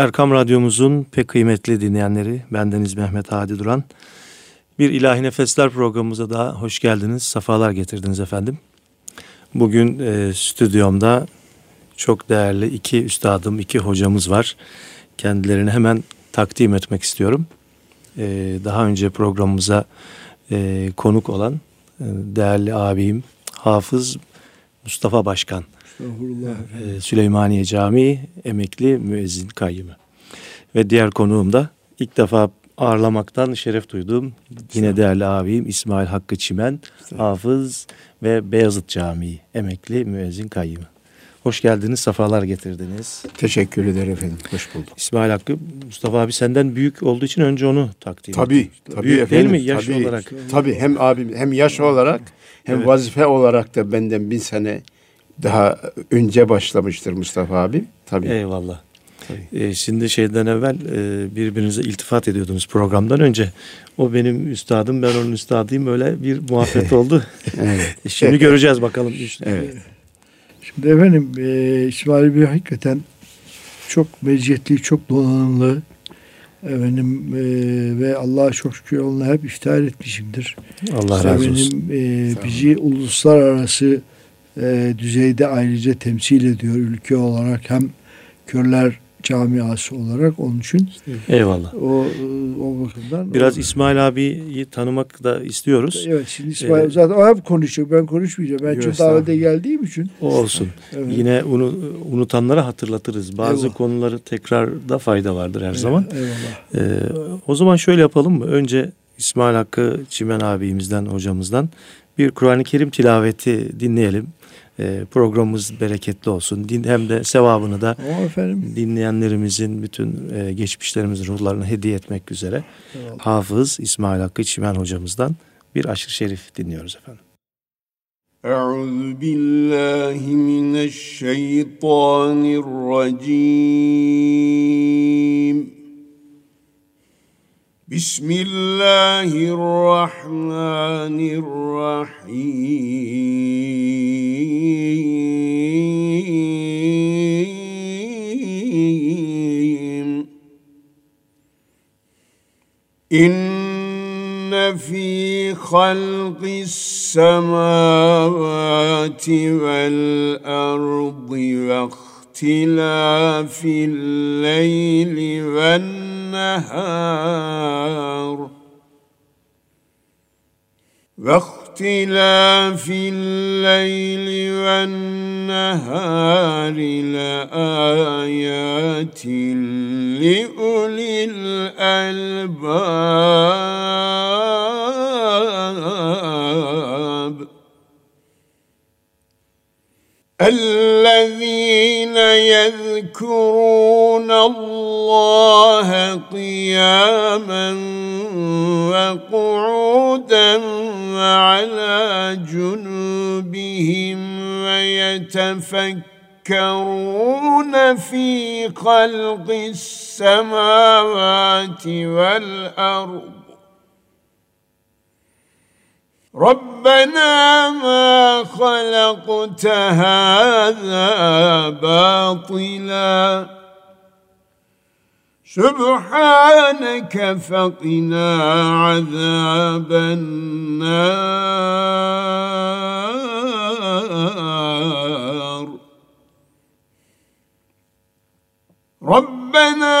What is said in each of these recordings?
Erkam Radyomuzun pek kıymetli dinleyenleri, bendeniz Mehmet Hadi Duran. Bir İlahi Nefesler programımıza daha hoş geldiniz, safalar getirdiniz efendim. Bugün e, stüdyomda çok değerli iki üstadım, iki hocamız var. Kendilerini hemen takdim etmek istiyorum. E, daha önce programımıza e, konuk olan e, değerli abim Hafız Mustafa Başkan. E, Süleymaniye Camii emekli müezzin kayyımı. Ve diğer konuğum da ilk defa ağırlamaktan şeref duyduğum yine değerli abim İsmail Hakkı Çimen, Hafız ve Beyazıt Camii emekli müezzin kayyımı. Hoş geldiniz, safalar getirdiniz. Teşekkür ederim efendim, hoş bulduk. İsmail Hakkı, Mustafa abi senden büyük olduğu için önce onu takdim Tabii, tabii büyük efendim. değil mi yaş tabii, olarak? Tabii hem abim hem yaş olarak hem Evet. vazife olarak da benden bin sene daha önce başlamıştır Mustafa abim. Tabii. Eyvallah. Ee, şimdi şeyden evvel e, birbirinize iltifat ediyordunuz programdan önce. O benim üstadım, ben onun üstadıyım. Öyle bir muhabbet oldu. Evet. Şimdi göreceğiz bakalım. Evet. Şimdi efendim e, İsmail Bey hakikaten çok meziyetli, çok donanımlı. Efendim e, ve Allah'a çok şükür onunla hep iftihar etmişimdir. Allah razı olsun. Benim e, bizi uluslararası e, düzeyde ayrıca temsil ediyor ülke olarak hem körler camiası olarak onun için Eyvallah. o o bakımdan Biraz o, İsmail abiyi tanımak da istiyoruz. Evet şimdi İsmail Ee, zaten o hep konuşuyor. Ben konuşmayacağım. Ben estağfurullah. davete geldiğim için. O olsun. Evet. Yine unu, unutanlara hatırlatırız. Bazı Eyvallah. konuları tekrarda fayda vardır her zaman. Eyvallah. Ee, o zaman şöyle yapalım mı? Önce İsmail Hakkı Çimen abimizden, hocamızdan bir Kur'an-ı Kerim tilaveti dinleyelim. Ee, programımız bereketli olsun. Din, hem de sevabını da Ama efendim dinleyenlerimizin bütün e, geçmişlerimizin ruhlarına hediye etmek üzere eyvallah. Hafız İsmail Hakkı Çimen hocamızdan bir aşırı şerif dinliyoruz efendim. أعوذ بالله من الشيطان الرجيم بسم الله الرحمن الرحيم. إن في خلق السماوات والأرض واختلاف الليل والنهار. واختلاف الليل والنهار لآيات لأولي الألباب. الذين يذكرون الله قياما وقعودا وعلى جنوبهم ويتفكرون في خلق السماوات والأرض ربنا ما خلقت هذا باطلا. سبحانك فقنا عذاب النار. ربنا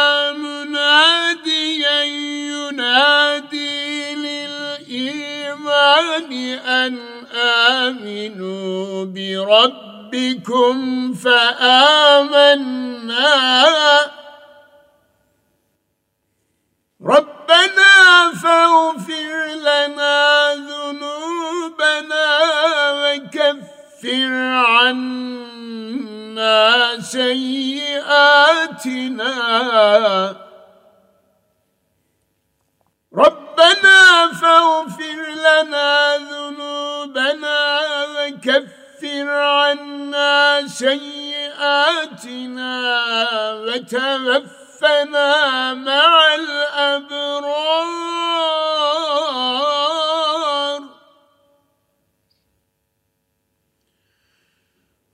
للإيمان أن آمنوا بربكم فآمنا. ربنا فاغفر لنا ذنوبنا وكفر عنا سيئاتنا. ربنا فاغفر لنا ذنوبنا وكفر عنا سيئاتنا وتوفنا مع الأبرار.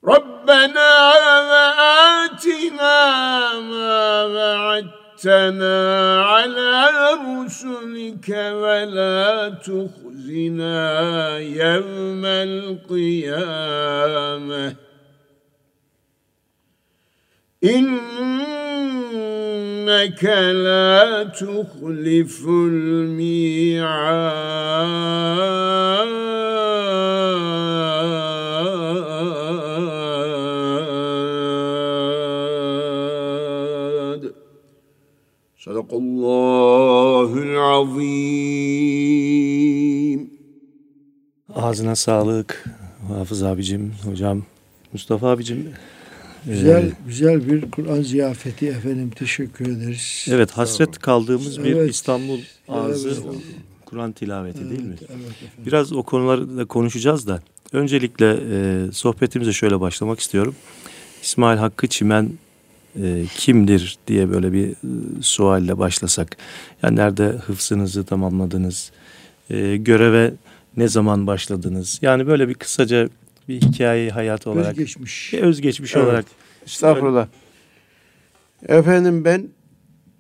ربنا وآتنا ما وعدتنا وعدتنا على رسلك ولا تخزنا يوم القيامة. إنك لا تخلف الميعاد. صدق الله العظيم Ağzına sağlık Hafız abicim, hocam, Mustafa abicim. Güzel Ee, güzel bir Kur'an ziyafeti efendim. Teşekkür ederiz. Evet hasret kaldığımız bir Evet. İstanbul ağzı Evet. Kur'an tilaveti değil mi? Evet, evet efendim. Biraz o konuları da konuşacağız da öncelikle e, sohbetimize şöyle başlamak istiyorum. İsmail Hakkı Çimen e, kimdir diye böyle bir e, sualle başlasak. Yani nerede hıfzınızı tamamladınız? E, göreve ne zaman başladınız? Yani böyle bir kısaca bir hikaye hayat olarak, Özgeçmiş. bir özgeçmiş Evet. olarak. Estağfurullah. Efendim ben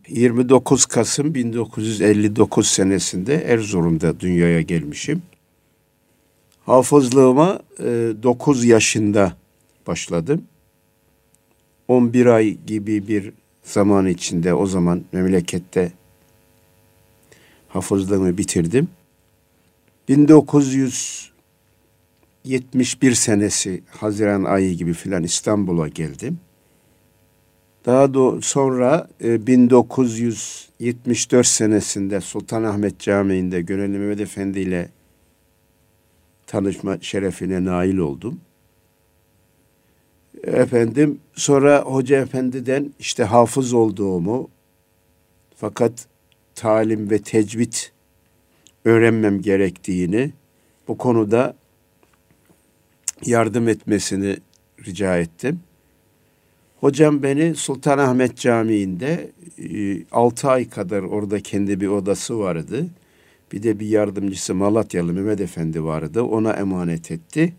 29 Kasım 1959 senesinde Erzurum'da dünyaya gelmişim. Hafızlığıma 9 yaşında başladım. 11 ay gibi bir zaman içinde o zaman memlekette hafızlığımı bitirdim. 1971 senesi Haziran ayı gibi filan İstanbul'a geldim. Daha da sonra e, 1974 senesinde Sultanahmet Camii'nde Gönüllü Mehmet Efendi ile tanışma şerefine nail oldum. Efendim sonra Hoca Efendi'den işte hafız olduğumu fakat talim ve tecvid öğrenmem gerektiğini bu konuda yardım etmesini rica ettim. Hocam beni Sultanahmet Camii'nde 6 ay kadar orada kendi bir odası vardı. Bir de bir yardımcısı Malatyalı Mehmet Efendi vardı. Ona emanet etti.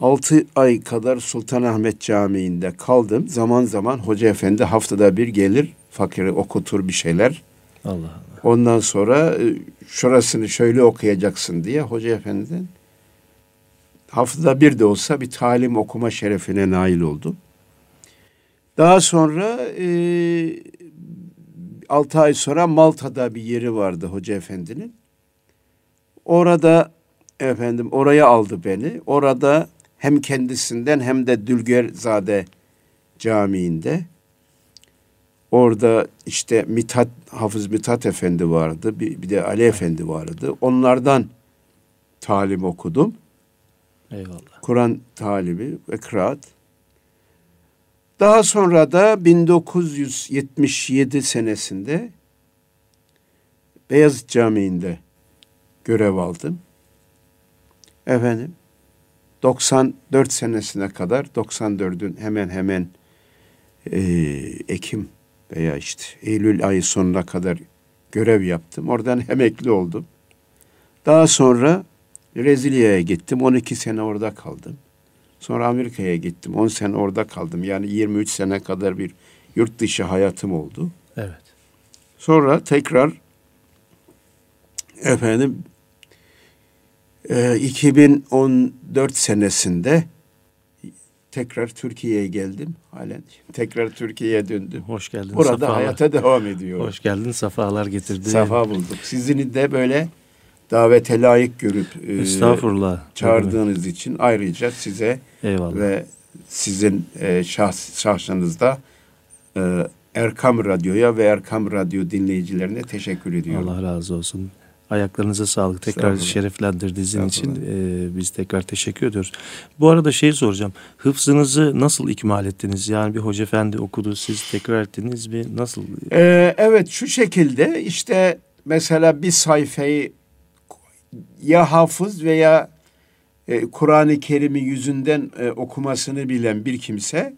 6 ay kadar Sultanahmet Camii'nde kaldım. Zaman zaman Hoca Efendi haftada bir gelir, fakiri okutur bir şeyler. Allah Allah. Ondan sonra e, şurasını şöyle okuyacaksın diye Hoca Efendi'den haftada bir de olsa bir talim okuma şerefine nail oldum. Daha sonra e, 6 ay sonra Malta'da bir yeri vardı Hoca Efendi'nin. Orada efendim oraya aldı beni. Orada hem kendisinden hem de Dülgerzade Camii'nde orada işte Mithat Hafız Mithat Efendi vardı. Bir, bir de Ali Efendi vardı. Onlardan talim okudum. Eyvallah. Kur'an talibi ve kıraat. Daha sonra da 1977 senesinde Beyazıt Camii'nde görev aldım. Efendim 94 senesine kadar 94'ün hemen hemen e, Ekim veya işte Eylül ayı sonuna kadar görev yaptım. Oradan emekli oldum. Daha sonra Brezilya'ya gittim. 12 sene orada kaldım. Sonra Amerika'ya gittim. 10 sene orada kaldım. Yani 23 sene kadar bir yurt dışı hayatım oldu. Evet. Sonra tekrar efendim e, 2014 senesinde tekrar Türkiye'ye geldim. Halen tekrar Türkiye'ye döndüm. Hoş geldin. Burada safalar. hayata devam ediyor. Hoş geldin. Safalar getirdin. Safa bulduk. Sizin de böyle davete layık görüp e, Estağfurullah. çağırdığınız için ayrıca size Eyvallah. ve sizin e, şahs, şahsınızda e, Erkam Radyo'ya ve Erkam Radyo dinleyicilerine teşekkür ediyorum. Allah razı olsun. Ayaklarınıza sağlık. Tekrar şereflendirdiğiniz için e, biz tekrar teşekkür ediyoruz. Bu arada şey soracağım. Hıfzınızı nasıl ikmal ettiniz? Yani bir hoca efendi okudu, siz tekrar ettiniz mi? Nasıl? Ee, evet şu şekilde işte mesela bir sayfayı ya hafız veya e, Kur'an-ı Kerim'i yüzünden e, okumasını bilen bir kimse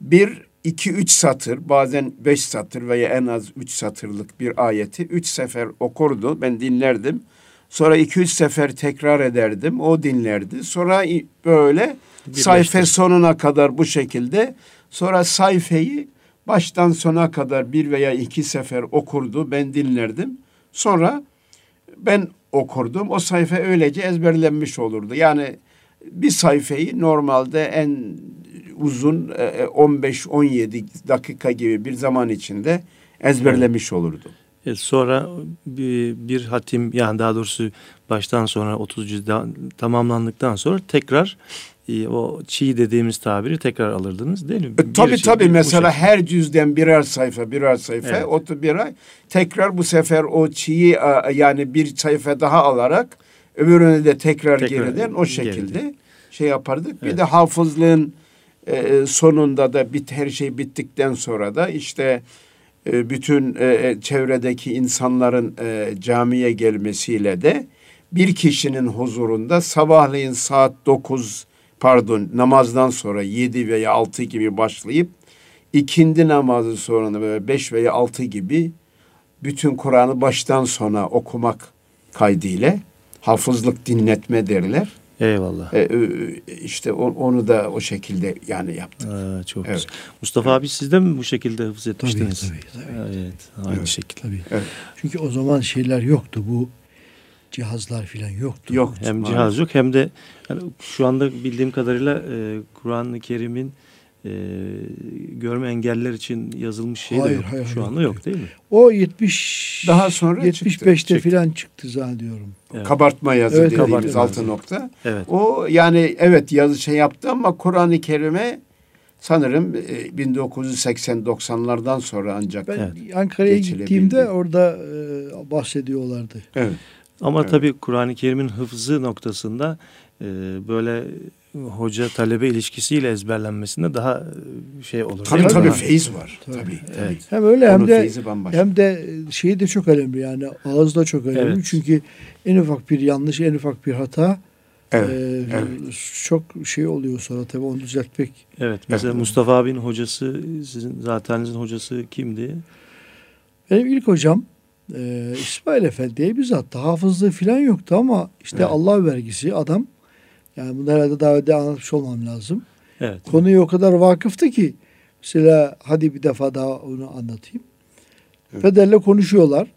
bir, iki, üç satır bazen beş satır veya en az üç satırlık bir ayeti üç sefer okurdu. Ben dinlerdim. Sonra iki üç sefer tekrar ederdim. O dinlerdi. Sonra böyle sayfa sonuna kadar bu şekilde. Sonra sayfayı baştan sona kadar bir veya iki sefer okurdu. Ben dinlerdim. Sonra ben okurdum. O sayfa öylece ezberlenmiş olurdu. Yani bir sayfayı normalde en uzun 15-17 e, dakika gibi bir zaman içinde ezberlemiş olurdu. E sonra bir, bir hatim yani daha doğrusu baştan sonra 30 cüzdan tamamlandıktan sonra tekrar e, o çiğ dediğimiz tabiri tekrar alırdınız değil mi? E, tabii tabii mesela her cüzden birer sayfa birer sayfa evet. o bir ay tekrar bu sefer o çiği yani bir sayfa daha alarak öbürünü de tekrar, tekrar geriden o şekilde geride. şey yapardık. Evet. Bir de hafızlığın e, sonunda da bit her şey bittikten sonra da işte e, bütün e, e, çevredeki insanların e, camiye gelmesiyle de bir kişinin huzurunda sabahleyin saat dokuz pardon namazdan sonra yedi veya altı gibi başlayıp ikindi namazı sonra böyle beş veya altı gibi bütün Kur'an'ı baştan sona okumak kaydıyla hafızlık dinletme derler. Eyvallah. Ee, işte onu da o şekilde yani yaptık. Aa, çok evet. güzel. Mustafa abi siz de mi bu şekilde hafız etmiştiniz? Tabii tabii. tabii. Evet aynı evet. şekilde. Tabii. Evet. Çünkü o zaman şeyler yoktu bu cihazlar falan yoktu. Yok. Hem maalesef. cihaz yok hem de yani şu anda bildiğim kadarıyla e, Kur'an-ı Kerim'in e, görme engeller için yazılmış şey hayır, de yok. Hayır, Şu anda yok değil mi? O 70 daha sonra 75'te çıktı, falan çıktı zannediyorum. Evet. Kabartma yazı evet, dediğimiz kabartma altı yazı. nokta. Evet. O yani evet yazı şey yaptı ama Kur'an-ı Kerim'e sanırım 1980-90'lardan e, sonra ancak Ben evet. Ankara'ya gittiğimde orada e, bahsediyorlardı. Evet. Ama evet. tabii Kur'an-ı Kerim'in hıfzı noktasında e, böyle hoca talebe ilişkisiyle ezberlenmesinde daha e, şey olur. Tabii tabii daha... feyiz var. Tabii. tabii. Evet. Hem öyle hem de hem de şeyi de çok önemli yani ağız da çok önemli. Evet. Çünkü en ufak bir yanlış, en ufak bir hata Evet, ee, evet. Çok şey oluyor sonra tabii onu düzeltmek. Evet. Mesela evet. Mustafa abinin hocası, sizin zatenizin hocası kimdi? Benim ilk hocam e, İsmail Efendi'ye bizzat hafızlığı falan yoktu ama işte evet. Allah vergisi adam yani bunu herhalde daha önce anlatmış olmam lazım. Evet. Konuya o kadar vakıftı ki mesela hadi bir defa daha onu anlatayım. Evet. Pederle konuşuyorlar.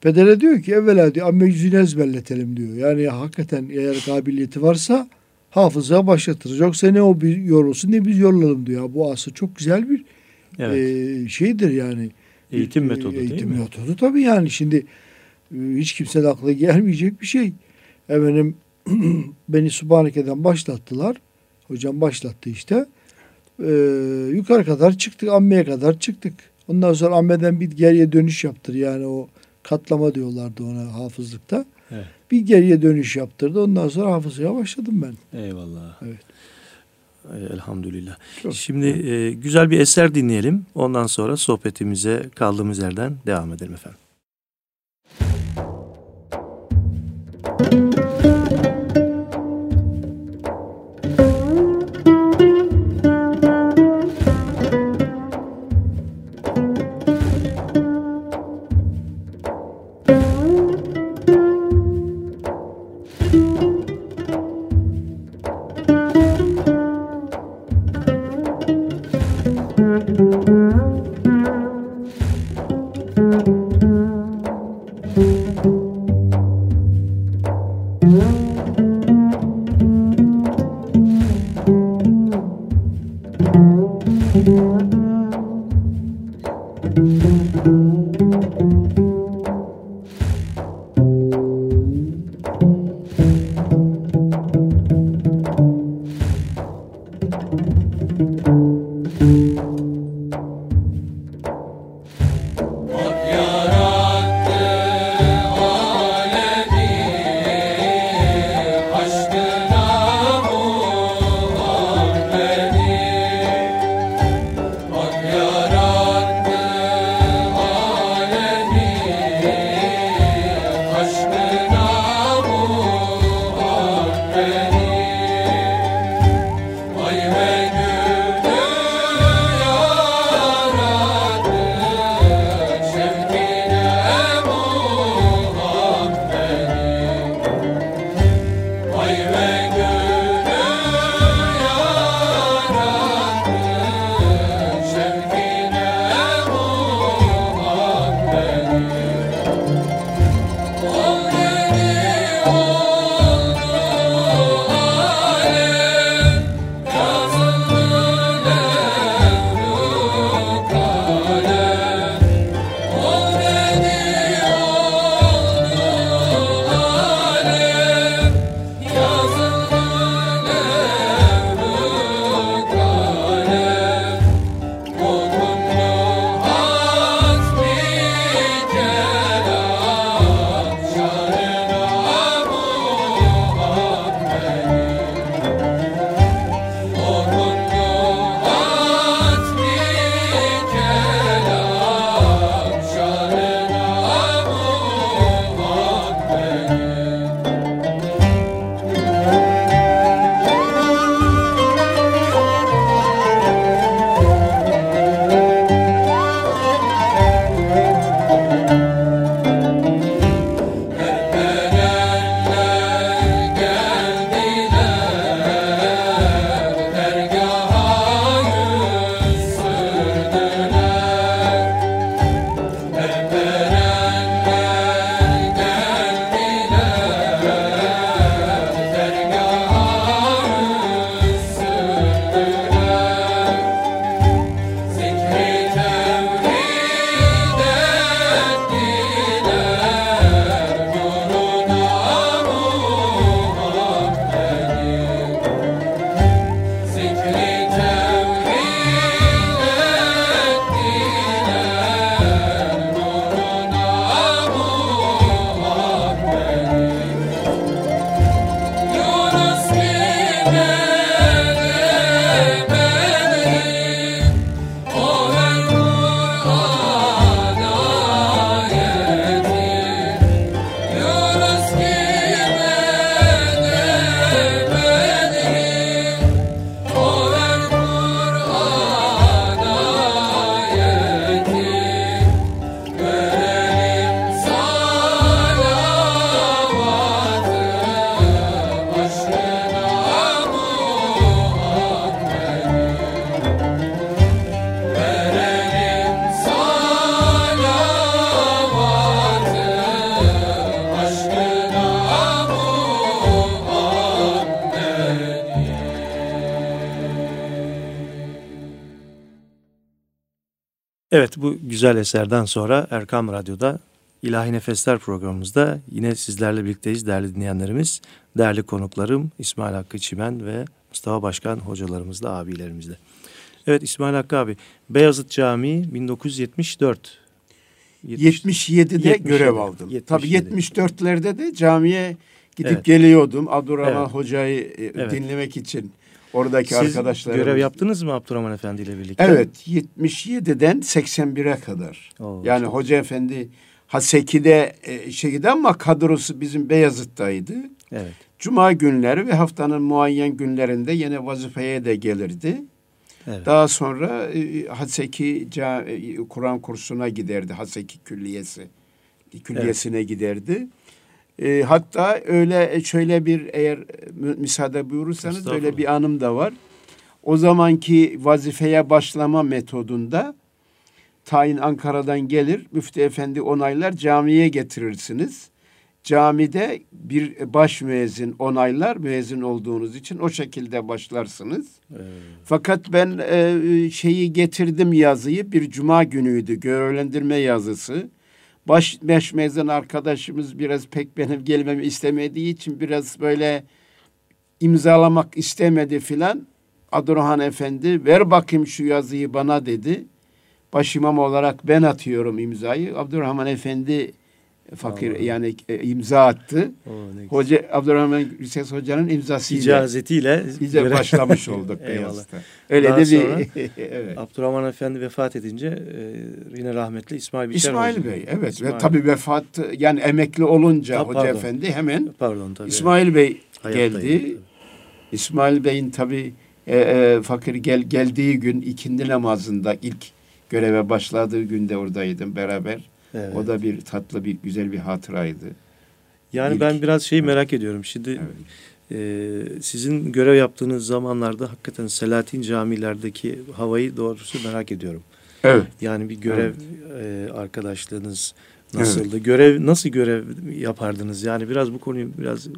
Pedere diyor ki evvela diyor amme yüzünü ezberletelim diyor. Yani hakikaten eğer kabiliyeti varsa hafıza başlatırız. Yoksa ne o bir yorulsun ne biz yorulalım diyor. Bu aslında çok güzel bir evet. e, şeydir yani. Eğitim metodu eğitim değil mi? Eğitim metodu tabii yani şimdi e, hiç kimsenin aklına gelmeyecek bir şey. Efendim beni Subhaneke'den başlattılar. Hocam başlattı işte. Ee, yukarı kadar çıktık. Amme'ye kadar çıktık. Ondan sonra ammeden bir geriye dönüş yaptır. Yani o katlama diyorlardı ona hafızlıkta. Evet. Bir geriye dönüş yaptırdı. Ondan sonra hafızaya başladım ben. Eyvallah. Evet. Elhamdülillah. Çok Şimdi e, güzel bir eser dinleyelim. Ondan sonra sohbetimize kaldığımız yerden devam edelim efendim. Güzel eserden sonra Erkam Radyo'da İlahi Nefesler programımızda yine sizlerle birlikteyiz değerli dinleyenlerimiz. Değerli konuklarım İsmail Hakkı Çimen ve Mustafa Başkan hocalarımızla, abilerimizle. Evet İsmail Hakkı abi, Beyazıt Camii 1974. 77'de 77, görev aldım. 77. Tabii 74'lerde de camiye gidip evet. geliyordum. Abdurrahman evet. Hoca'yı e, evet. dinlemek için. Oradaki Siz arkadaşlarımız. görev yaptınız mı Abdurrahman Efendi ile birlikte? Evet 77'den 81'e kadar. Oo, yani çok... Hoca Efendi Haseki'de e, şeydi ama kadrosu bizim Beyazıt'taydı. Evet. Cuma günleri ve haftanın muayyen günlerinde yine vazifeye de gelirdi. Evet. Daha sonra e, Haseki e, Kur'an kursuna giderdi. Haseki Külliyesi külliyesine evet. giderdi. E, hatta öyle şöyle bir eğer müsaade buyurursanız öyle bir anım da var. O zamanki vazifeye başlama metodunda tayin Ankara'dan gelir. Müftü efendi onaylar camiye getirirsiniz. Camide bir baş müezzin onaylar müezzin olduğunuz için o şekilde başlarsınız. Evet. Fakat ben e, şeyi getirdim yazıyı bir cuma günüydü görevlendirme yazısı. Baş beş mezun arkadaşımız biraz pek benim gelmemi istemediği için biraz böyle imzalamak istemedi filan. Adurhan Efendi ver bakayım şu yazıyı bana dedi başimam olarak ben atıyorum imzayı. Abdurrahman Efendi fakir Allah. yani e, imza attı. Oo, Hoca Abdurrahman Gülses Hoca'nın imzasıyla icazetiyle bize başlamış olduk Beyazıt'ta. Öyle Daha de bir evet. Abdurrahman Efendi vefat edince e, yine rahmetli İsmail Biçer İsmail Hoca. Bey evet İsmail. ve tabii vefat yani emekli olunca ha, Hoca pardon. Efendi hemen pardon, tabii, İsmail. Bey geldi. Tabii. İsmail Bey'in tabii e, e, fakir gel, geldiği gün ikindi namazında ilk göreve başladığı günde oradaydım beraber. Evet. O da bir tatlı bir güzel bir hatıraydı. Yani İlk, ben biraz şeyi merak ediyorum. Şimdi evet. e, sizin görev yaptığınız zamanlarda hakikaten Selahattin camilerdeki havayı doğrusu merak ediyorum. Evet. Yani bir görev evet. e, arkadaşlığınız nasıldı? Evet. Görev nasıl görev yapardınız? Yani biraz bu konuyu biraz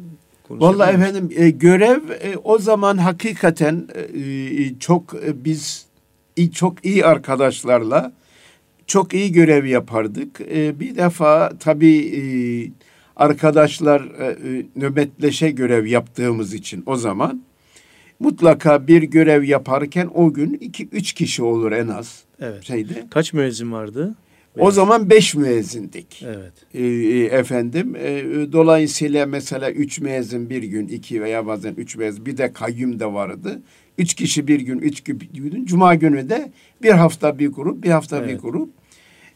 Vallahi efendim e, görev e, o zaman hakikaten e, e çok e, biz çok iyi arkadaşlarla çok iyi görev yapardık. E, bir defa tabii e, arkadaşlar e, e, nöbetleşe görev yaptığımız için o zaman mutlaka bir görev yaparken o gün iki üç kişi olur en az. Evet. Şeyde. Kaç müezzin vardı? O zaman beş müezzindik. Evet. Ee, efendim e, dolayısıyla mesela üç müezzin bir gün iki veya bazen üç müezzin bir de kayyum da vardı. Üç kişi bir gün, üç gün. Cuma günü de bir hafta bir grup, bir hafta evet. bir grup.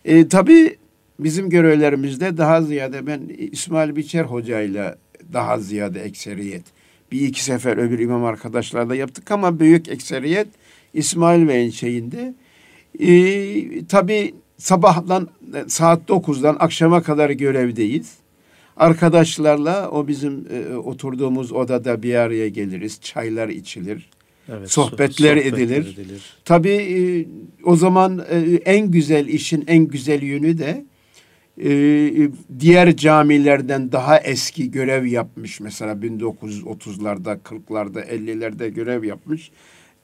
E, tabii bizim görevlerimizde daha ziyade ben İsmail Biçer hocayla daha ziyade ekseriyet. Bir iki sefer öbür imam arkadaşlarla yaptık ama büyük ekseriyet İsmail Bey'in şeyinde. E, tabii sabahdan saat dokuzdan akşama kadar görevdeyiz. Arkadaşlarla o bizim e, oturduğumuz odada bir araya geliriz. Çaylar içilir. Evet, sohbetler, sohbetler edilir. edilir. Tabii e, o zaman e, en güzel işin en güzel yönü de e, diğer camilerden daha eski görev yapmış. Mesela 1930'larda, 40'larda, 50'lerde görev yapmış.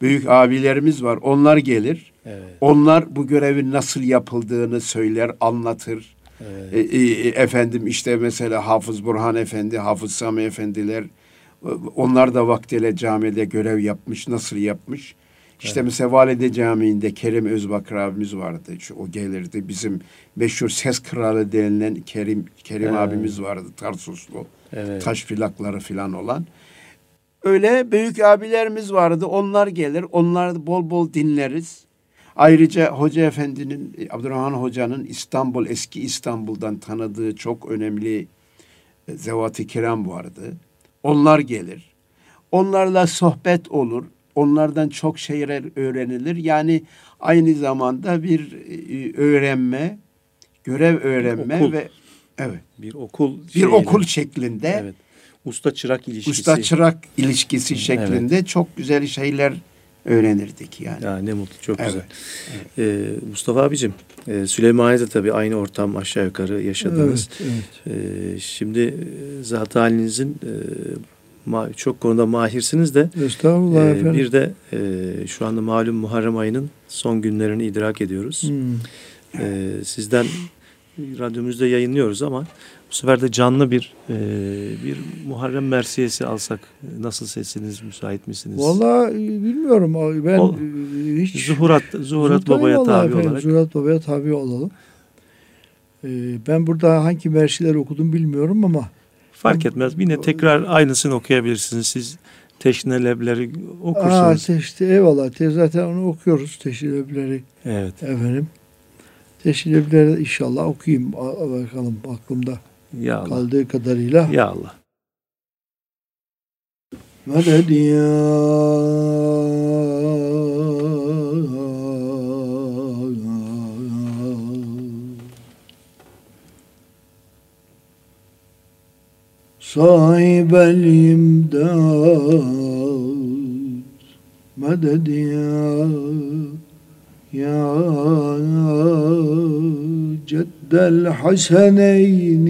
Büyük abilerimiz var. Onlar gelir. Evet. Onlar bu görevin nasıl yapıldığını söyler, anlatır. Evet. E, e, efendim işte mesela Hafız Burhan Efendi, Hafız Sami Efendiler onlar da vaktiyle camide görev yapmış. Nasıl yapmış? İşte evet. mesela Valide Camii'nde Kerim Özbakır abimiz vardı. O gelirdi. Bizim meşhur ses kralı denilen Kerim Kerim evet. abimiz vardı. Tarsuslu. Evet. Taş plakları falan olan. Öyle büyük abilerimiz vardı. Onlar gelir. Onlar bol bol dinleriz. Ayrıca Hoca Efendi'nin, Abdurrahman Hoca'nın İstanbul, eski İstanbul'dan tanıdığı çok önemli e, zevat-ı kiram vardı. Onlar gelir. Onlarla sohbet olur. Onlardan çok şeyler öğrenilir. Yani aynı zamanda bir e, öğrenme, görev öğrenme okul. ve evet bir okul bir şeyle, okul şeklinde. Evet. Usta çırak ilişkisi. Usta çırak ilişkisi şeklinde evet. çok güzel şeyler öğrenirdik yani. Ya ne mutlu çok evet. güzel. Evet. Ee, Mustafa abicim e, Süleymaniye'de tabii aynı ortam aşağı yukarı yaşadınız. Evet, evet. Ee, şimdi e, zat halinizin e, çok konuda mahirsiniz de. Estağfurullah e, efendim. Bir de e, şu anda malum Muharrem ayının son günlerini idrak ediyoruz. Hmm. E, sizden radyomuzda yayınlıyoruz ama bu sefer de canlı bir e, bir Muharrem Mersiyesi alsak nasıl sesiniz müsait misiniz? Valla e, bilmiyorum ben o, e, hiç Zuhurat Zuhurat Baba'ya tabi efendim, olarak. Zuhurat Baba'ya tabi olalım. Ee, ben burada hangi mersileri okudum bilmiyorum ama fark etmez. Yine tekrar aynısını okuyabilirsiniz. Siz teşnelebleri okursunuz. Aa, teşte, eyvallah. Te, zaten onu okuyoruz teşnelebleri. Evet. Efendim. Teşnelebleri inşallah okuyayım. Bakalım aklımda. Ya Allah. kaldığı kadarıyla. Ya Allah. Sahib el imdad medet ya ya جد الحسنين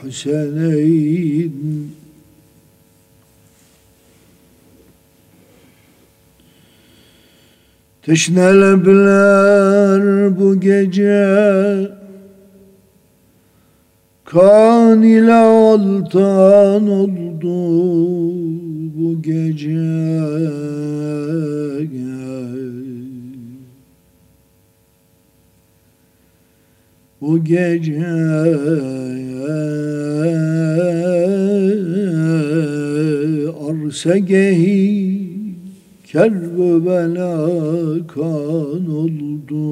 الأحسنين Teşnelebiler bu gece Kan ile altan oldu bu gece Bu gece arsa gehi Kerbela kan oldu.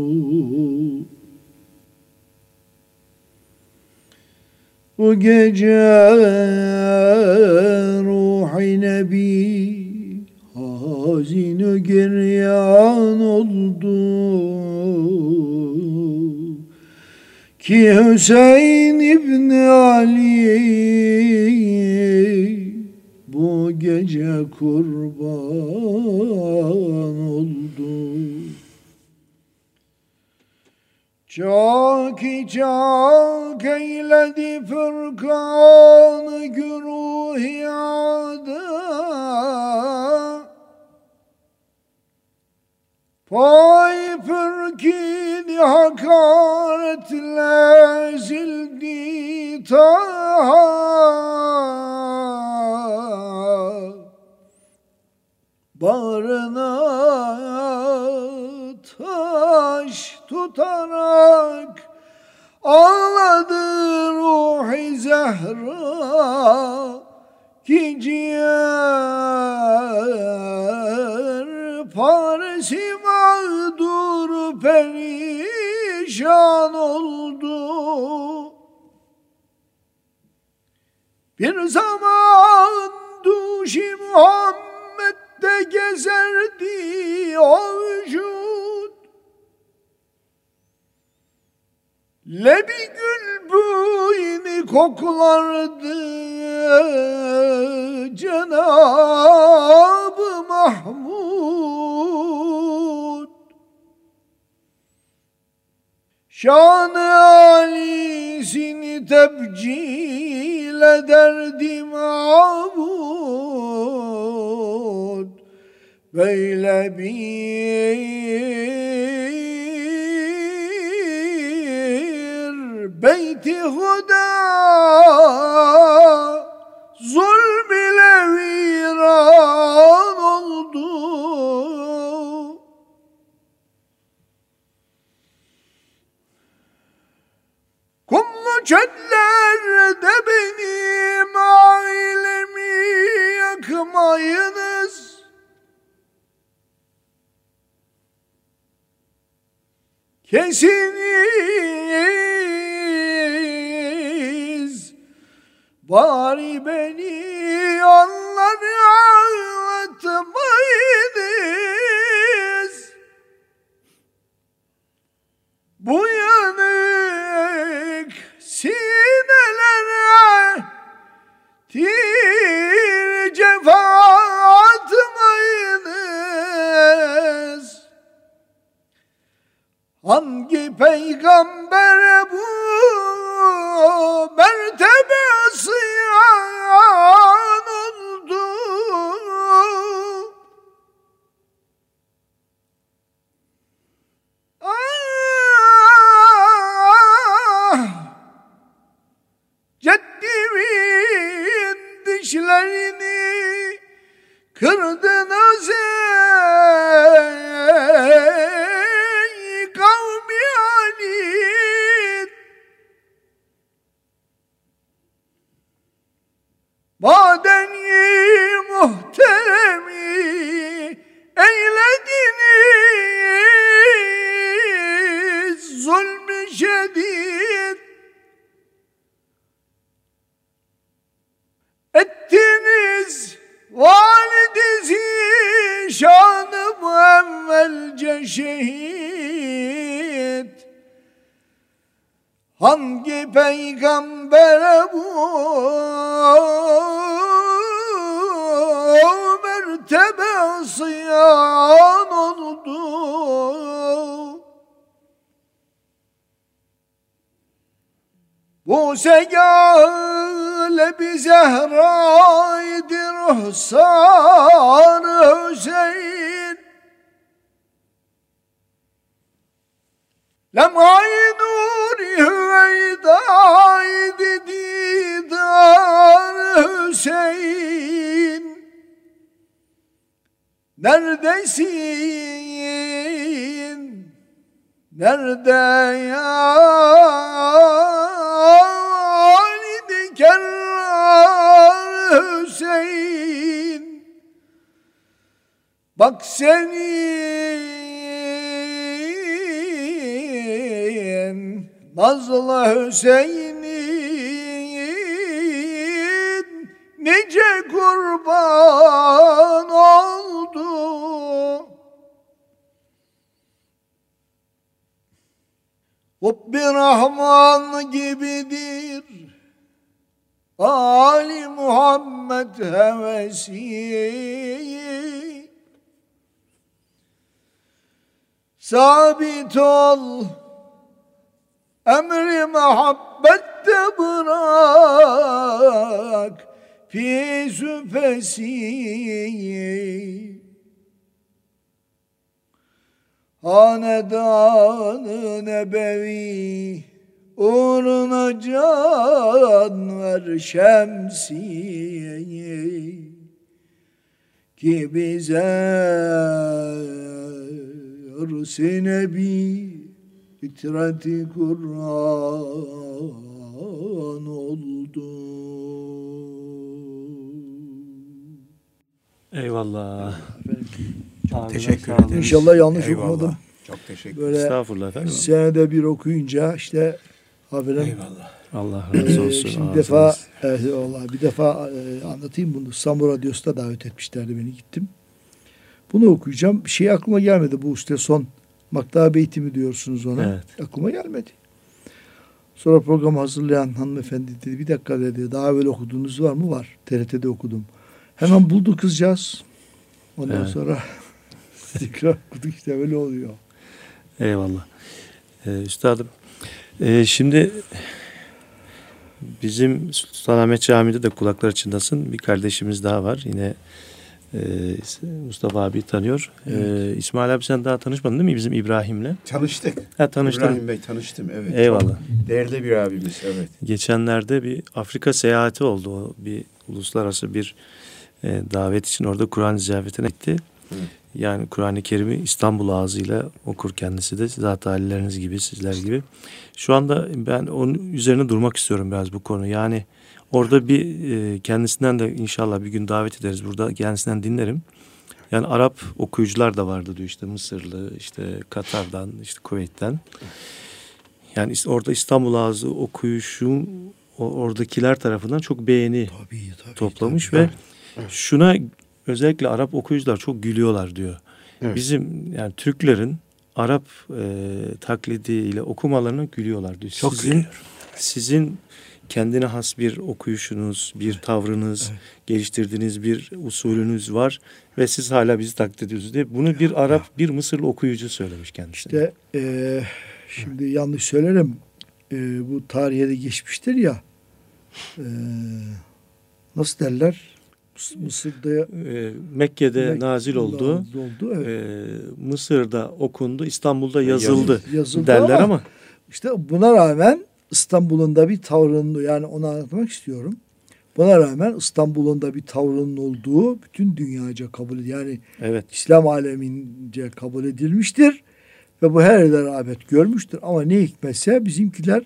Bu gece ruhi nebi hazin giryan oldu ki Hüseyin İbni Ali bu gece kurban oldu. Çok çok eyledi fırkanı güruhi adı Pay fırkini hakaretle zildi taha. Bağrına taş tutarak Ağladı ruhi zehra ki ciğer perişan oldu. Bir zaman duşi Muhammed'de gezerdi o vücut Lebi gül buyni koklardı Cenab-ı Mahmud Şan-ı alisini tebcil ederdi mabud Böyle bir beyti huda zulm ile viran oldu. Kumlu çöllerde benim ailemi yakmayınız. Kesiniz bari beni onları ağlatmayınız. Bu yanık Lem'ay nuri hüveydaydı didar Hüseyin Neredesin? Nerede ya Valid Kerrar Hüseyin Bak senin Nazlı Hüseyin'in nice kurban oldu. Rabbi Rahman gibidir. Ali Muhammed hevesi. Sabit ol Emri muhabbette bırak Fi süfesi Hanedan-ı nebevi Uğruna can ver şemsiye Ki bize Nebi fitreti Kur'an oldu. Eyvallah. Çok teşekkür ederim. İnşallah yanlış Eyvallah. okumadım. Çok teşekkür Böyle Estağfurullah efendim. senede bir okuyunca işte haberim Eyvallah. Allah razı Ee, olsun. şimdi ağzınız. defa evet, vallahi bir defa e, anlatayım bunu. İstanbul Radyosu'da davet etmişlerdi beni gittim. Bunu okuyacağım. Bir şey aklıma gelmedi bu işte son Makta Beyti mi diyorsunuz ona? Evet. Aklıma gelmedi. Sonra programı hazırlayan hanımefendi dedi bir dakika dedi daha evvel okuduğunuz var mı? Var. TRT'de okudum. Hemen buldu kızcağız. Ondan Evet. sonra tekrar okuduk işte böyle oluyor. Eyvallah. Ee, üstadım, e, şimdi bizim Sultanahmet Camii'de de kulaklar çınlasın bir kardeşimiz daha var. Yine e, Mustafa abi tanıyor. E, İsmail abi sen daha tanışmadın değil mi bizim İbrahim'le? Tanıştık. Ha tanıştın. İbrahim Bey tanıştım evet. Eyvallah. Değerli bir abimiz evet. Geçenlerde bir Afrika seyahati oldu. O bir uluslararası bir e, davet için orada Kur'an ziyaretine gitti. Hı. Yani Kur'an-ı Kerim'i İstanbul ağzıyla okur kendisi de. Zat halleriniz gibi, sizler gibi. Şu anda ben onun üzerine durmak istiyorum biraz bu konu. Yani orada bir e, kendisinden de inşallah bir gün davet ederiz. Burada kendisinden dinlerim. Yani Arap okuyucular da vardı diyor işte Mısırlı, işte Katar'dan, işte Kuveyt'ten. Yani orada İstanbul ağzı okuyuşun o- oradakiler tarafından çok beğeni Tabii tabii. toplamış tabii. ve şuna özellikle Arap okuyucular çok gülüyorlar diyor. Evet. Bizim yani Türklerin Arap e, taklidiyle okumalarına gülüyorlar diyor. Çok sizin, gülüyor. sizin kendine has bir okuyuşunuz, bir tavrınız, geliştirdiğiniz bir usulünüz var ve siz hala bizi taklit ediyorsunuz diye. Bunu bir Arap, bir Mısırlı okuyucu söylemiş kendisine. İşte e, şimdi yanlış söylerim. E, bu tarihe de geçmiştir ya. E, nasıl derler? Mıs- Mısır'da E, Mekke'de Mek- nazil oldu. oldu. Evet. E, Mısır'da okundu, İstanbul'da yazıldı, Yazıldı derler ama, ama işte buna rağmen İstanbul'un da bir tavrının yani onu anlatmak istiyorum. Buna rağmen İstanbul'un da bir tavrının olduğu bütün dünyaca kabul yani evet İslam alemince kabul edilmiştir ve bu her yerde rağbet görmüştür. Ama ne hikmetse bizimkiler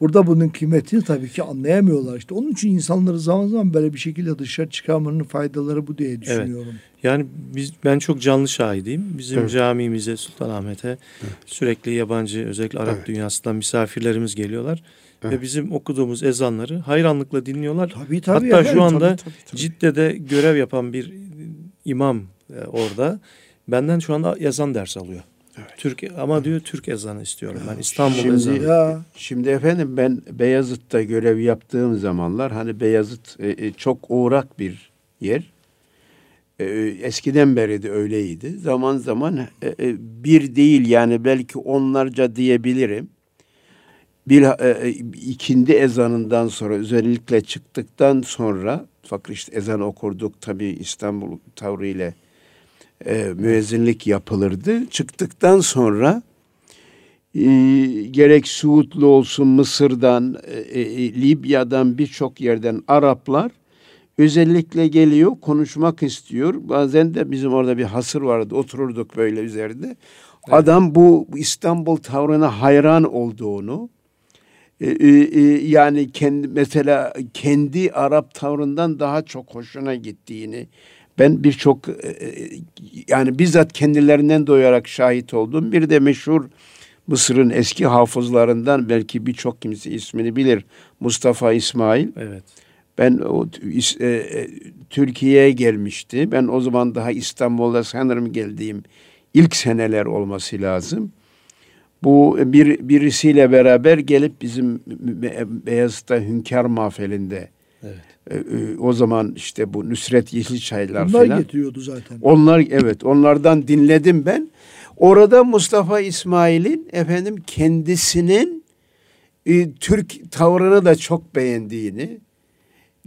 burada bunun kıymetini tabii ki anlayamıyorlar. İşte onun için insanları zaman zaman böyle bir şekilde dışarı çıkarmanın faydaları bu diye düşünüyorum. Evet. Yani biz ben çok canlı şahidiyim. Bizim evet. camimize Sultanahmet'e evet. sürekli yabancı özellikle Arap evet. dünyasından misafirlerimiz geliyorlar. Evet. Ve bizim okuduğumuz ezanları hayranlıkla dinliyorlar. Tabii, tabii, Hatta evet, şu anda tabii, tabii, tabii. Cidde'de görev yapan bir imam e, orada benden şu anda yazan ders alıyor. Evet. Türk ama diyor Türk ezanı istiyorum ben İstanbul şimdi, ezanı. Ya. Şimdi efendim ben Beyazıt'ta görev yaptığım zamanlar hani Beyazıt e, e, çok uğrak bir yer. E, eskiden beri de öyleydi. Zaman zaman e, e, bir değil yani belki onlarca diyebilirim. Bir e, e ikindi ezanından sonra özellikle çıktıktan sonra fakat işte ezan okurduk tabi İstanbul tavrıyla e, müezzinlik yapılırdı. Çıktıktan sonra e, gerek Suudlu olsun Mısır'dan, e, e, Libya'dan birçok yerden Araplar özellikle geliyor, konuşmak istiyor. Bazen de bizim orada bir hasır vardı, otururduk böyle üzerinde. Evet. Adam bu İstanbul tavrına hayran olduğunu, e, e, e, yani kendi mesela kendi Arap tavrından daha çok hoşuna gittiğini ben birçok e, e, yani bizzat kendilerinden doyarak şahit oldum. Bir de meşhur Mısır'ın eski hafızlarından belki birçok kimse ismini bilir. Mustafa İsmail. Evet. Ben o e, e, Türkiye'ye gelmişti. Ben o zaman daha İstanbul'da sanırım geldiğim ilk seneler olması lazım. Bu bir birisiyle beraber gelip bizim Beyazıt'ta Hünkar Mahfeli'nde evet. E, e, o zaman işte bu Nusret Yeşilçaylar Onlar falan. getiriyordu zaten. Onlar evet onlardan dinledim ben. Orada Mustafa İsmail'in efendim kendisinin e, Türk tavrını da çok beğendiğini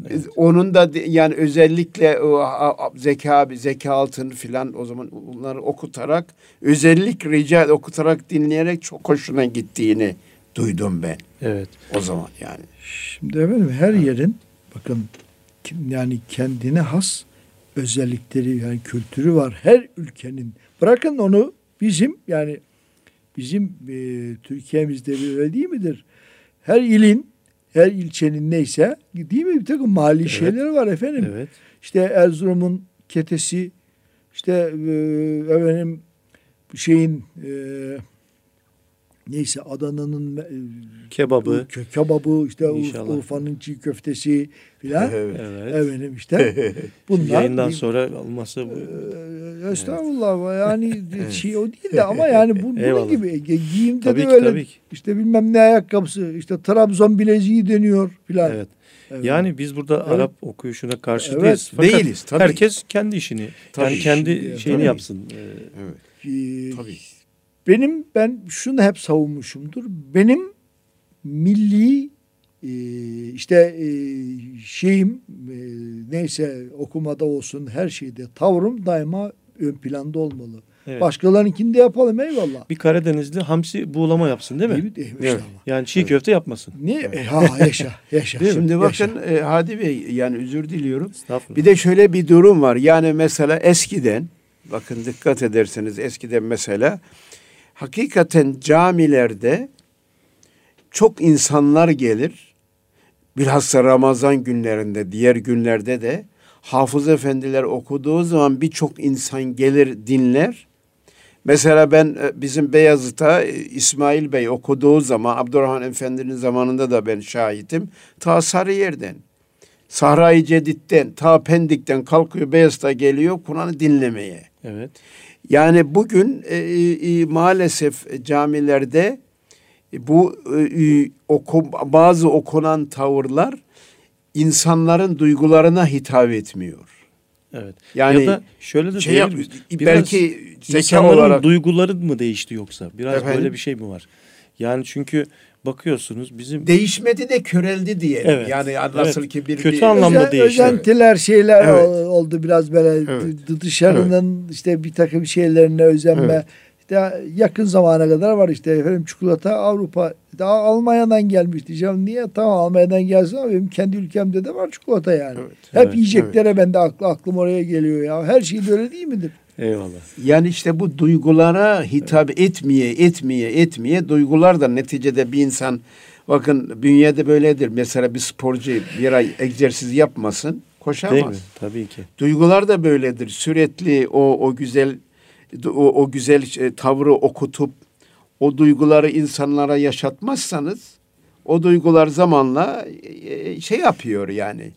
Evet. Onun da yani özellikle o, zeka zeka altın filan o zaman bunları okutarak özellik rica okutarak dinleyerek çok hoşuna gittiğini duydum ben. Evet. O zaman yani. Şimdi efendim her yerin bakın yani kendine has özellikleri yani kültürü var her ülkenin. Bırakın onu bizim yani bizim e, Türkiye'mizde bir öyle değil midir? Her ilin her ilçenin neyse değil mi bir takım mali evet. şeyleri var efendim. Evet. İşte Erzurum'un ketesi işte e, efendim şeyin e, neyse Adana'nın e, kebabı, ke kebabı işte İnşallah. Urfa'nın çiğ köftesi filan. Evet. Efendim işte bunlar yayından sonra olması bu. E, estağfurullah evet. yani evet. şey o değil de ama yani bu bunun gibi giyimde tabii de ki, öyle ki. işte bilmem ne ayakkabısı işte Trabzon bileziği deniyor filan. Evet. Evet. Yani biz burada evet. Arap okuyuşuna karşı evet. değiliz. Fakat değiliz. Tabii. Herkes kendi işini, tabii. yani kendi Şimdi, şeyini tabii. yapsın. Evet. Ee, tabii. Benim ben şunu hep savunmuşumdur. Benim milli e, işte e, şeyim e, neyse okumada olsun her şeyde tavrım daima ön planda olmalı. Evet. Başkalarınkini de yapalım eyvallah. Bir Karadenizli hamsi buğulama yapsın değil mi? Değil, evet. Yani çiğ evet. köfte yapmasın. Niye? Evet. Ha yaşa, yaşa. Şimdi bakın E, Hadi Bey yani özür diliyorum. Bir de şöyle bir durum var. Yani mesela eskiden bakın dikkat ederseniz eskiden mesela hakikaten camilerde çok insanlar gelir. Bilhassa Ramazan günlerinde, diğer günlerde de hafız efendiler okuduğu zaman birçok insan gelir dinler. Mesela ben e, bizim Beyazıt'a e, İsmail Bey okuduğu zaman Abdurrahman Efendi'nin zamanında da ben şahitim. Ta Sarıyer'den, Sahra-i Cedid'den, ta Pendik'ten kalkıyor Beyazıt'a geliyor Kur'an'ı dinlemeye. Evet. Yani bugün e, e, maalesef camilerde bu e, oku, bazı okunan tavırlar insanların duygularına hitap etmiyor. Evet. Yani ya da şöyle de şey yap, belki zeka olarak duyguları mı değişti yoksa? Biraz Efendim? böyle bir şey mi var? Yani çünkü bakıyorsunuz bizim değişmedi de köreldi diye. Evet. Yani nasıl evet. ki bir kötü bir, anlamda özen, değişti. Özentiler şeyler evet. oldu biraz böyle evet. dışarının evet. işte bir takım şeylerine özenme. Evet. İşte yakın zamana kadar var işte efendim çikolata Avrupa daha Almanya'dan gelmiş diyeceğim. Niye? Tamam Almanya'dan gelsin ama benim kendi ülkemde de var çikolata yani. Evet. Hep evet. yiyeceklere evet. ben de aklı, aklım oraya geliyor ya. Her şey böyle değil midir? Eyvallah. Yani işte bu duygulara hitap evet. etmeye, etmeye, etmeye duygular da neticede bir insan Bakın bünyede böyledir. Mesela bir sporcu bir ay egzersiz yapmasın koşamaz. Değil mi? Tabii ki. Duygular da böyledir. Sürekli o o güzel o, o güzel e, tavrı okutup o duyguları insanlara yaşatmazsanız o duygular zamanla e, şey yapıyor yani.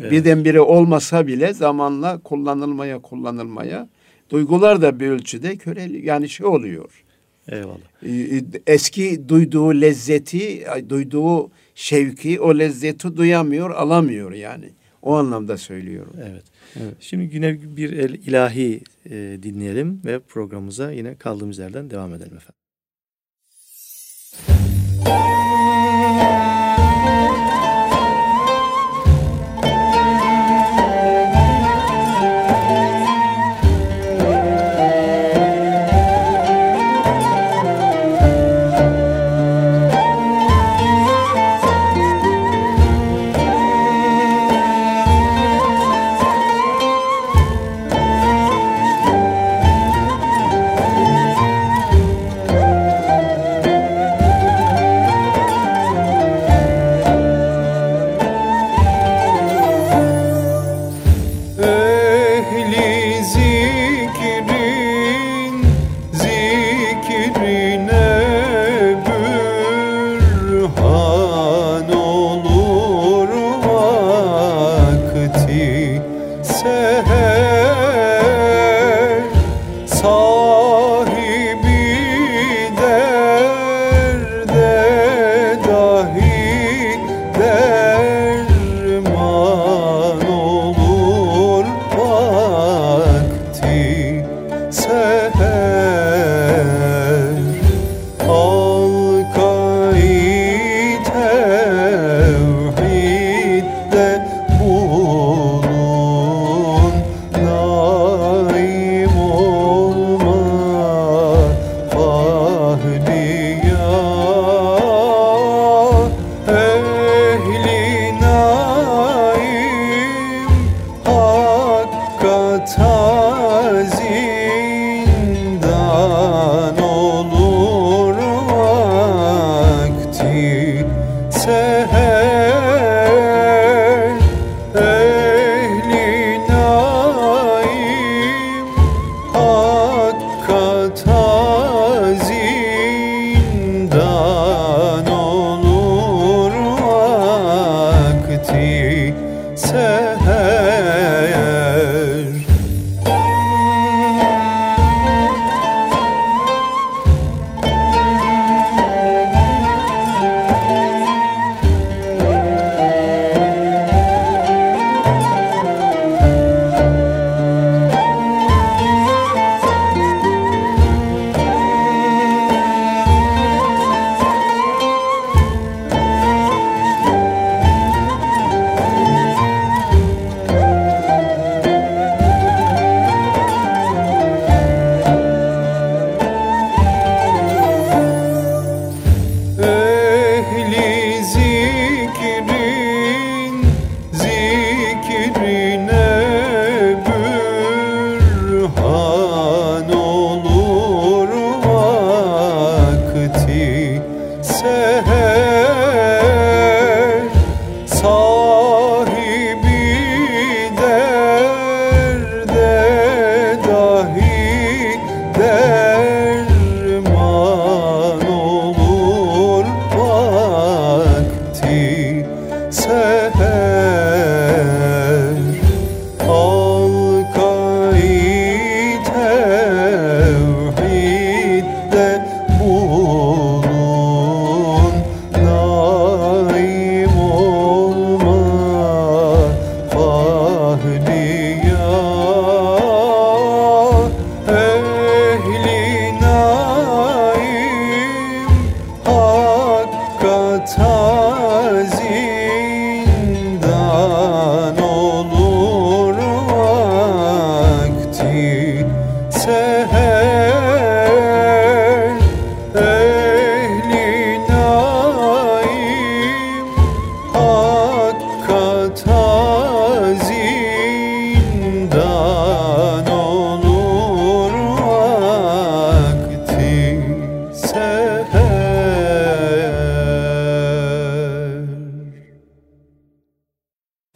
Evet. Birdenbire olmasa bile zamanla kullanılmaya kullanılmaya duygular da bir ölçüde köreli yani şey oluyor. Eyvallah. E, eski duyduğu lezzeti, duyduğu şevki, o lezzeti duyamıyor, alamıyor yani. O anlamda söylüyorum. Evet. evet. Şimdi yine bir el ilahi e, dinleyelim ve programımıza yine kaldığımız yerden devam edelim efendim.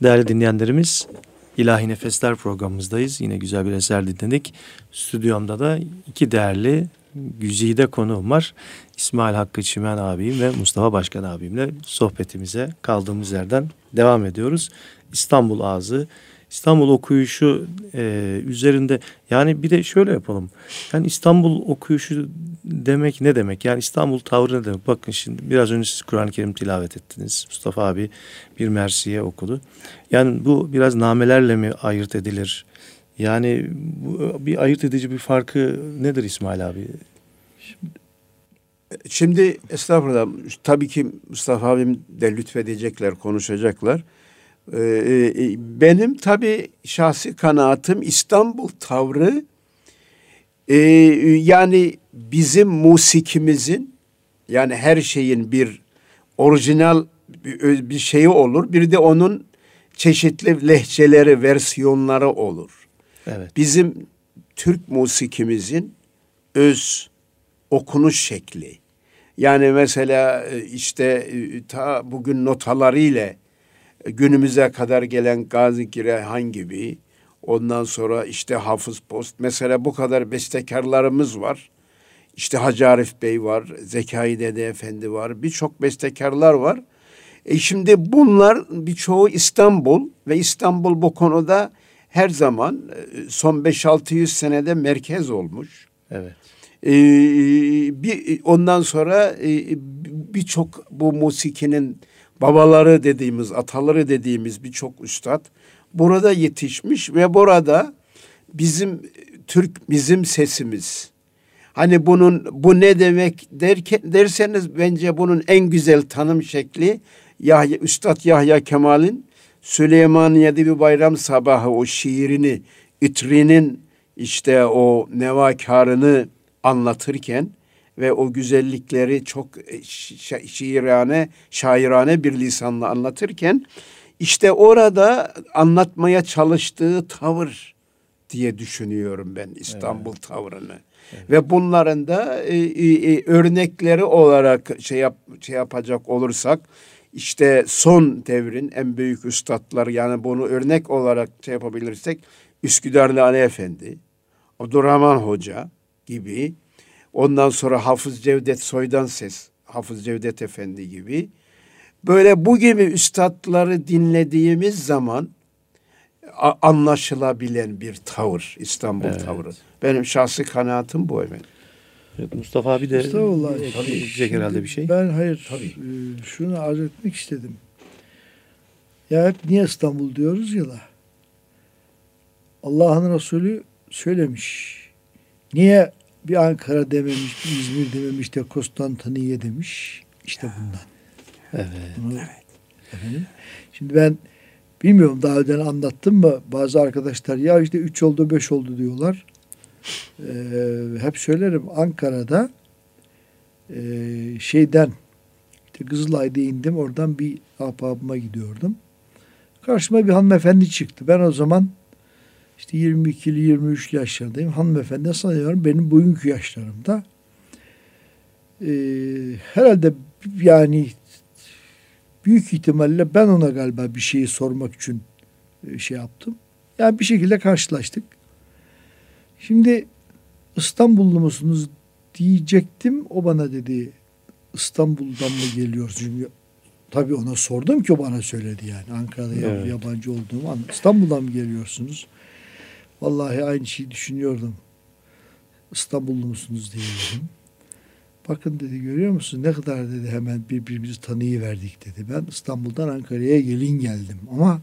Değerli dinleyenlerimiz, İlahi Nefesler programımızdayız. Yine güzel bir eser dinledik. Stüdyomda da iki değerli güzide konuğum var. İsmail Hakkı Çimen abim ve Mustafa Başkan abimle sohbetimize kaldığımız yerden devam ediyoruz. İstanbul Ağzı İstanbul okuyuşu e, üzerinde yani bir de şöyle yapalım. Yani İstanbul okuyuşu demek ne demek? Yani İstanbul tavrı ne demek? Bakın şimdi biraz önce siz Kur'an-ı Kerim tilavet ettiniz. Mustafa abi bir Mersiye okudu. Yani bu biraz namelerle mi ayırt edilir? Yani bu, bir ayırt edici bir farkı nedir İsmail abi? Şimdi, şimdi estağfurullah tabii ki Mustafa abim de lütfedecekler, konuşacaklar. Ee, e, benim tabi şahsi kanaatim İstanbul tavrı e, yani bizim musikimizin yani her şeyin bir orijinal bir şeyi olur. Bir de onun çeşitli lehçeleri, versiyonları olur. Evet. Bizim Türk musikimizin öz okunuş şekli. Yani mesela e, işte ta bugün notalarıyla günümüze kadar gelen Gazi Girehan gibi ondan sonra işte Hafız Post mesela bu kadar bestekarlarımız var. İşte Hacı Arif Bey var, Zekai Dede Efendi var, birçok bestekarlar var. E şimdi bunlar birçoğu İstanbul ve İstanbul bu konuda her zaman e, son 5-600 senede merkez olmuş. Evet. Ee, bir ondan sonra e, birçok bu musikinin babaları dediğimiz, ataları dediğimiz birçok üstad burada yetişmiş ve burada bizim Türk bizim sesimiz. Hani bunun bu ne demek derken derseniz bence bunun en güzel tanım şekli Yahya Üstad Yahya Kemal'in Süleymaniye'de bir bayram sabahı o şiirini, itrinin işte o nevakarını anlatırken ve o güzellikleri çok e, şiirane, şairane bir lisanla anlatırken işte orada anlatmaya çalıştığı tavır diye düşünüyorum ben İstanbul evet. tavrını. Evet. Ve bunların da e, e, örnekleri olarak şey yap şey yapacak olursak işte son devrin en büyük üstadları yani bunu örnek olarak şey yapabilirsek Üsküdarlı Ali Efendi, Abdurrahman Hoca gibi Ondan sonra Hafız Cevdet Soydan Ses, Hafız Cevdet Efendi gibi. Böyle bu gibi üstadları dinlediğimiz zaman anlaşılabilen bir tavır, İstanbul evet. tavrı. Benim şahsi kanaatim bu efendim. Evet, Mustafa abi de diyecek herhalde bir şey. Ben hayır tabii. E, şunu arz etmek istedim. Ya hep niye İstanbul diyoruz ya da Allah'ın Resulü söylemiş. Niye bir Ankara dememiş, bir İzmir dememiş de Konstantiniye demiş. İşte bundan. Evet. Bunu, evet. Efendim. Şimdi ben bilmiyorum daha önceden anlattım mı bazı arkadaşlar ya işte üç oldu beş oldu diyorlar. Ee, hep söylerim Ankara'da e, şeyden işte Kızılay'da indim oradan bir ahbabıma gidiyordum. Karşıma bir hanımefendi çıktı. Ben o zaman işte 22'li 23 yaşlarındayım. Hanımefendi sanıyorum benim bugünkü yaşlarımda. Ee, herhalde yani büyük ihtimalle ben ona galiba bir şeyi sormak için e, şey yaptım. Yani bir şekilde karşılaştık. Şimdi İstanbullu musunuz diyecektim. O bana dedi İstanbul'dan mı geliyorsun? Çünkü tabii ona sordum ki o bana söyledi yani. Ankara'da evet. yabancı olduğumu an İstanbul'dan mı geliyorsunuz? Vallahi aynı şeyi düşünüyordum. İstanbullu musunuz diye dedim. Bakın dedi görüyor musun ne kadar dedi hemen birbirimizi tanıyıverdik dedi. Ben İstanbul'dan Ankara'ya gelin geldim ama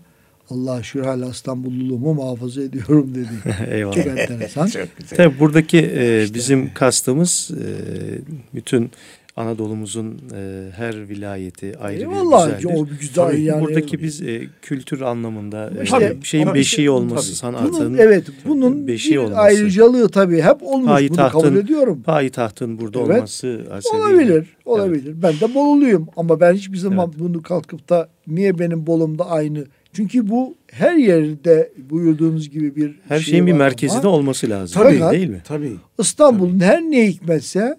Allah şükür hala İstanbulluluğumu muhafaza ediyorum dedi. Eyvallah. Çok enteresan. Çok güzel. Tabii buradaki e, işte. bizim kastımız e, bütün Anadolu'muzun e, her vilayeti ayrı Eyvallah, bir güzeldir. O güzel tabii yani. Buradaki biz e, kültür anlamında e, işte, şeyin beşiği işte, olması tabii. sanatın. Bunun, evet bunun beşiği bir olması. ayrıcalığı tabii hep olmuş Payi bunu kabul ediyorum. tahtın burada evet. olması Olabilir. Olabilir. Evet. Ben de Boluluyum ama ben hiçbir zaman evet. bunu kalkıp da niye benim Bolum'da aynı çünkü bu her yerde buyurduğunuz gibi bir her şey şeyin bir merkezi de olması lazım. Tabii, değil mi? Tabii. İstanbul'un her ne hikmetse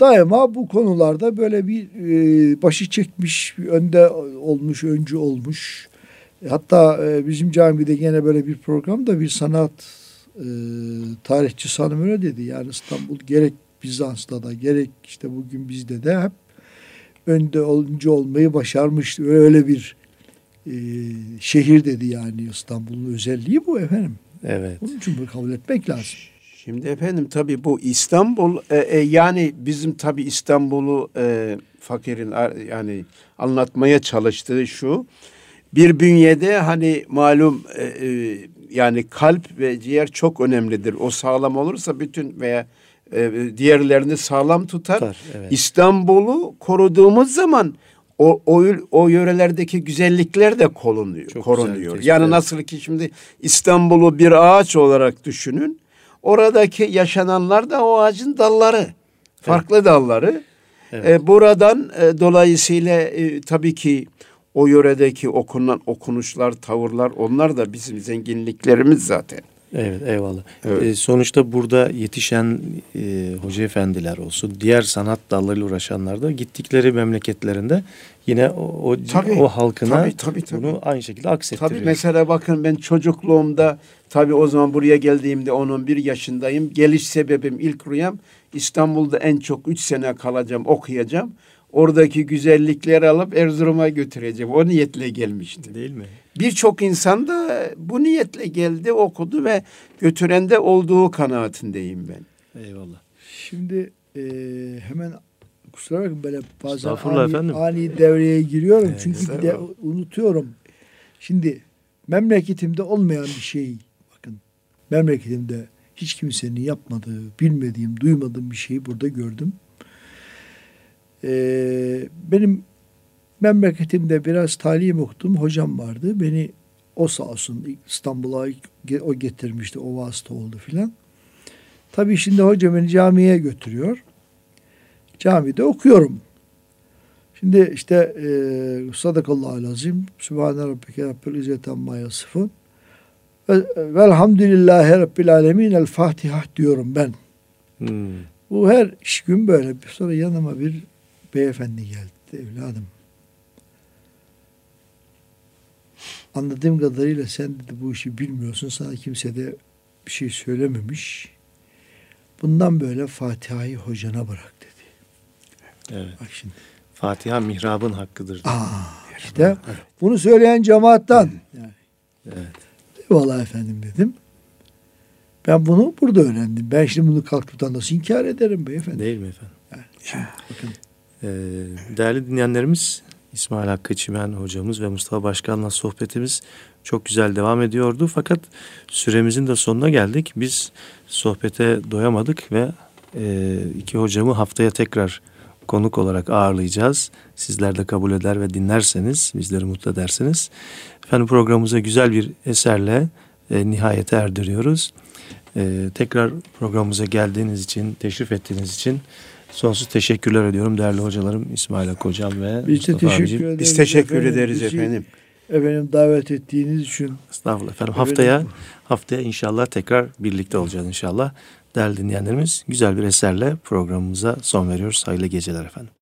daima bu konularda böyle bir e, başı çekmiş, önde olmuş, öncü olmuş Hatta e, bizim camide yine böyle bir programda bir sanat e, tarihçi sanım öyle dedi. Yani İstanbul gerek Bizans'ta da gerek işte bugün bizde de hep önde olunca olmayı başarmış. Öyle bir e, şehir dedi yani İstanbul'un özelliği bu efendim. Evet. Bunun için bunu kabul etmek lazım. Şimdi efendim tabii bu İstanbul e, e, yani bizim tabii İstanbul'u e, fakirin yani anlatmaya çalıştığı şu bir bünyede hani malum e, e, yani kalp ve ciğer çok önemlidir. O sağlam olursa bütün veya e, diğerlerini sağlam tutar. tutar evet. İstanbul'u koruduğumuz zaman o, o o yörelerdeki güzellikler de korunuyor. Çok korunuyor. Güzel, yani nasıl ki şimdi İstanbul'u bir ağaç olarak düşünün. Oradaki yaşananlar da o ağacın dalları. Farklı evet. dalları. Evet. E, buradan e, dolayısıyla e, tabii ki o yöredeki okunan okunuşlar, tavırlar onlar da bizim zenginliklerimiz zaten. Evet eyvallah. Evet. E, sonuçta burada yetişen e, hoca efendiler olsun, diğer sanat dallarıyla uğraşanlar da gittikleri memleketlerinde yine o o, tabii, o halkına tabii, tabii, tabii. bunu aynı şekilde aksettiriyor. Tabii mesela bakın ben çocukluğumda tabii o zaman buraya geldiğimde 10-11 yaşındayım. Geliş sebebim ilk rüyam İstanbul'da en çok 3 sene kalacağım, okuyacağım oradaki güzellikleri alıp Erzurum'a götüreceğim. O niyetle gelmişti. Değil mi? Birçok insan da bu niyetle geldi, okudu ve götürende olduğu kanaatindeyim ben. Eyvallah. Şimdi e, hemen kusura bakmayın böyle bazen ani, efendim. ani devreye giriyorum. Evet, Çünkü bir de unutuyorum. Şimdi memleketimde olmayan bir şey bakın memleketimde hiç kimsenin yapmadığı, bilmediğim, duymadığım bir şeyi burada gördüm. Ee, benim memleketimde biraz talim okudum. Hocam vardı. Beni o sağ olsun İstanbul'a o getirmişti. O vasıta oldu filan. Tabii şimdi hoca beni camiye götürüyor. Camide okuyorum. Şimdi işte e, sadakallahu lazim. Sübhane rabbike rabbil izzeti amma yasifun. Velhamdülillahi rabbil alemin. El Fatiha diyorum ben. Hmm. Bu her iş gün böyle. Sonra yanıma bir beyefendi geldi. Evladım anladığım kadarıyla sen dedi bu işi bilmiyorsun. Sana kimse de bir şey söylememiş. Bundan böyle Fatiha'yı hocana bırak dedi. Evet. Bak şimdi. Fatiha mihrabın hakkıdır. Aa, işte evet. bunu söyleyen cemaattan. Yani. Evet. Eyvallah efendim dedim. Ben bunu burada öğrendim. Ben şimdi bunu kalkıp da nasıl inkar ederim beyefendi? Değil mi efendim? Yani şimdi bakın ee, değerli dinleyenlerimiz İsmail Hakkı Çimen hocamız ve Mustafa Başkan'la sohbetimiz çok güzel devam ediyordu. Fakat süremizin de sonuna geldik. Biz sohbete doyamadık ve e, iki hocamı haftaya tekrar konuk olarak ağırlayacağız. Sizler de kabul eder ve dinlerseniz, bizleri mutlu edersiniz. Efendim programımıza güzel bir eserle e, nihayete erdiriyoruz. E, tekrar programımıza geldiğiniz için, teşrif ettiğiniz için Sonsuz teşekkürler ediyorum değerli hocalarım İsmail Ak hocam ve Biz Mustafa teşekkür abicim. Ederiz Biz teşekkür efendim. ederiz efendim. Efendim davet ettiğiniz için. Estağfurullah efendim. efendim. Haftaya haftaya inşallah tekrar birlikte olacağız inşallah. Değerli dinleyenlerimiz güzel bir eserle programımıza son veriyoruz. Hayırlı geceler efendim.